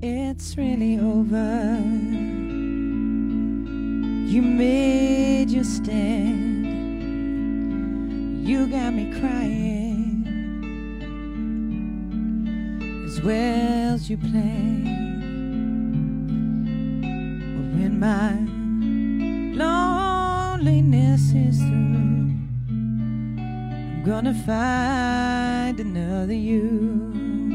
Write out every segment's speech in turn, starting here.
it's really over. You made your stand. You got me crying as well as you planned. But when my loneliness is through, I'm gonna find another you.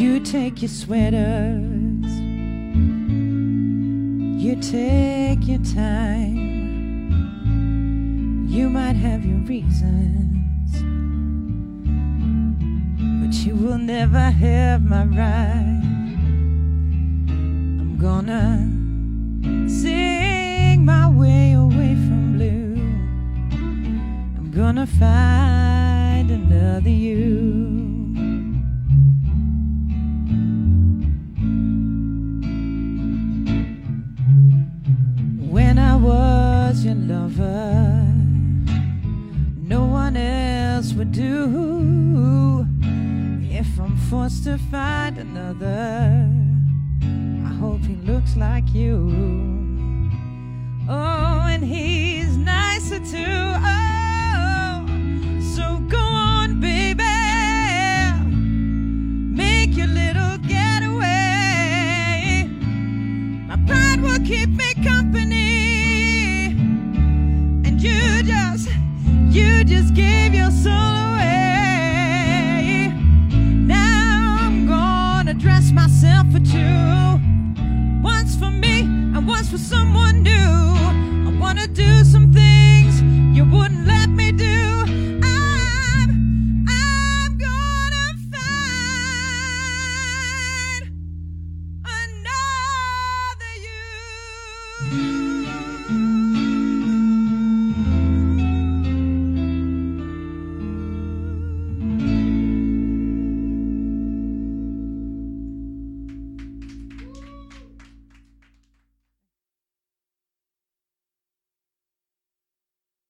You take your sweaters, you take your time. You might have your reasons, but you will never have my right. I'm gonna sing my way away from blue. I'm gonna find another you. If I'm forced to find another, I hope he looks like you. Oh, and he's nicer too. Oh, so go on, baby. Make your little getaway. My pride will keep me enough for two. Once for me and once for someone new. I wanna do some things you wouldn't let me do. I'm, I'm gonna find another you.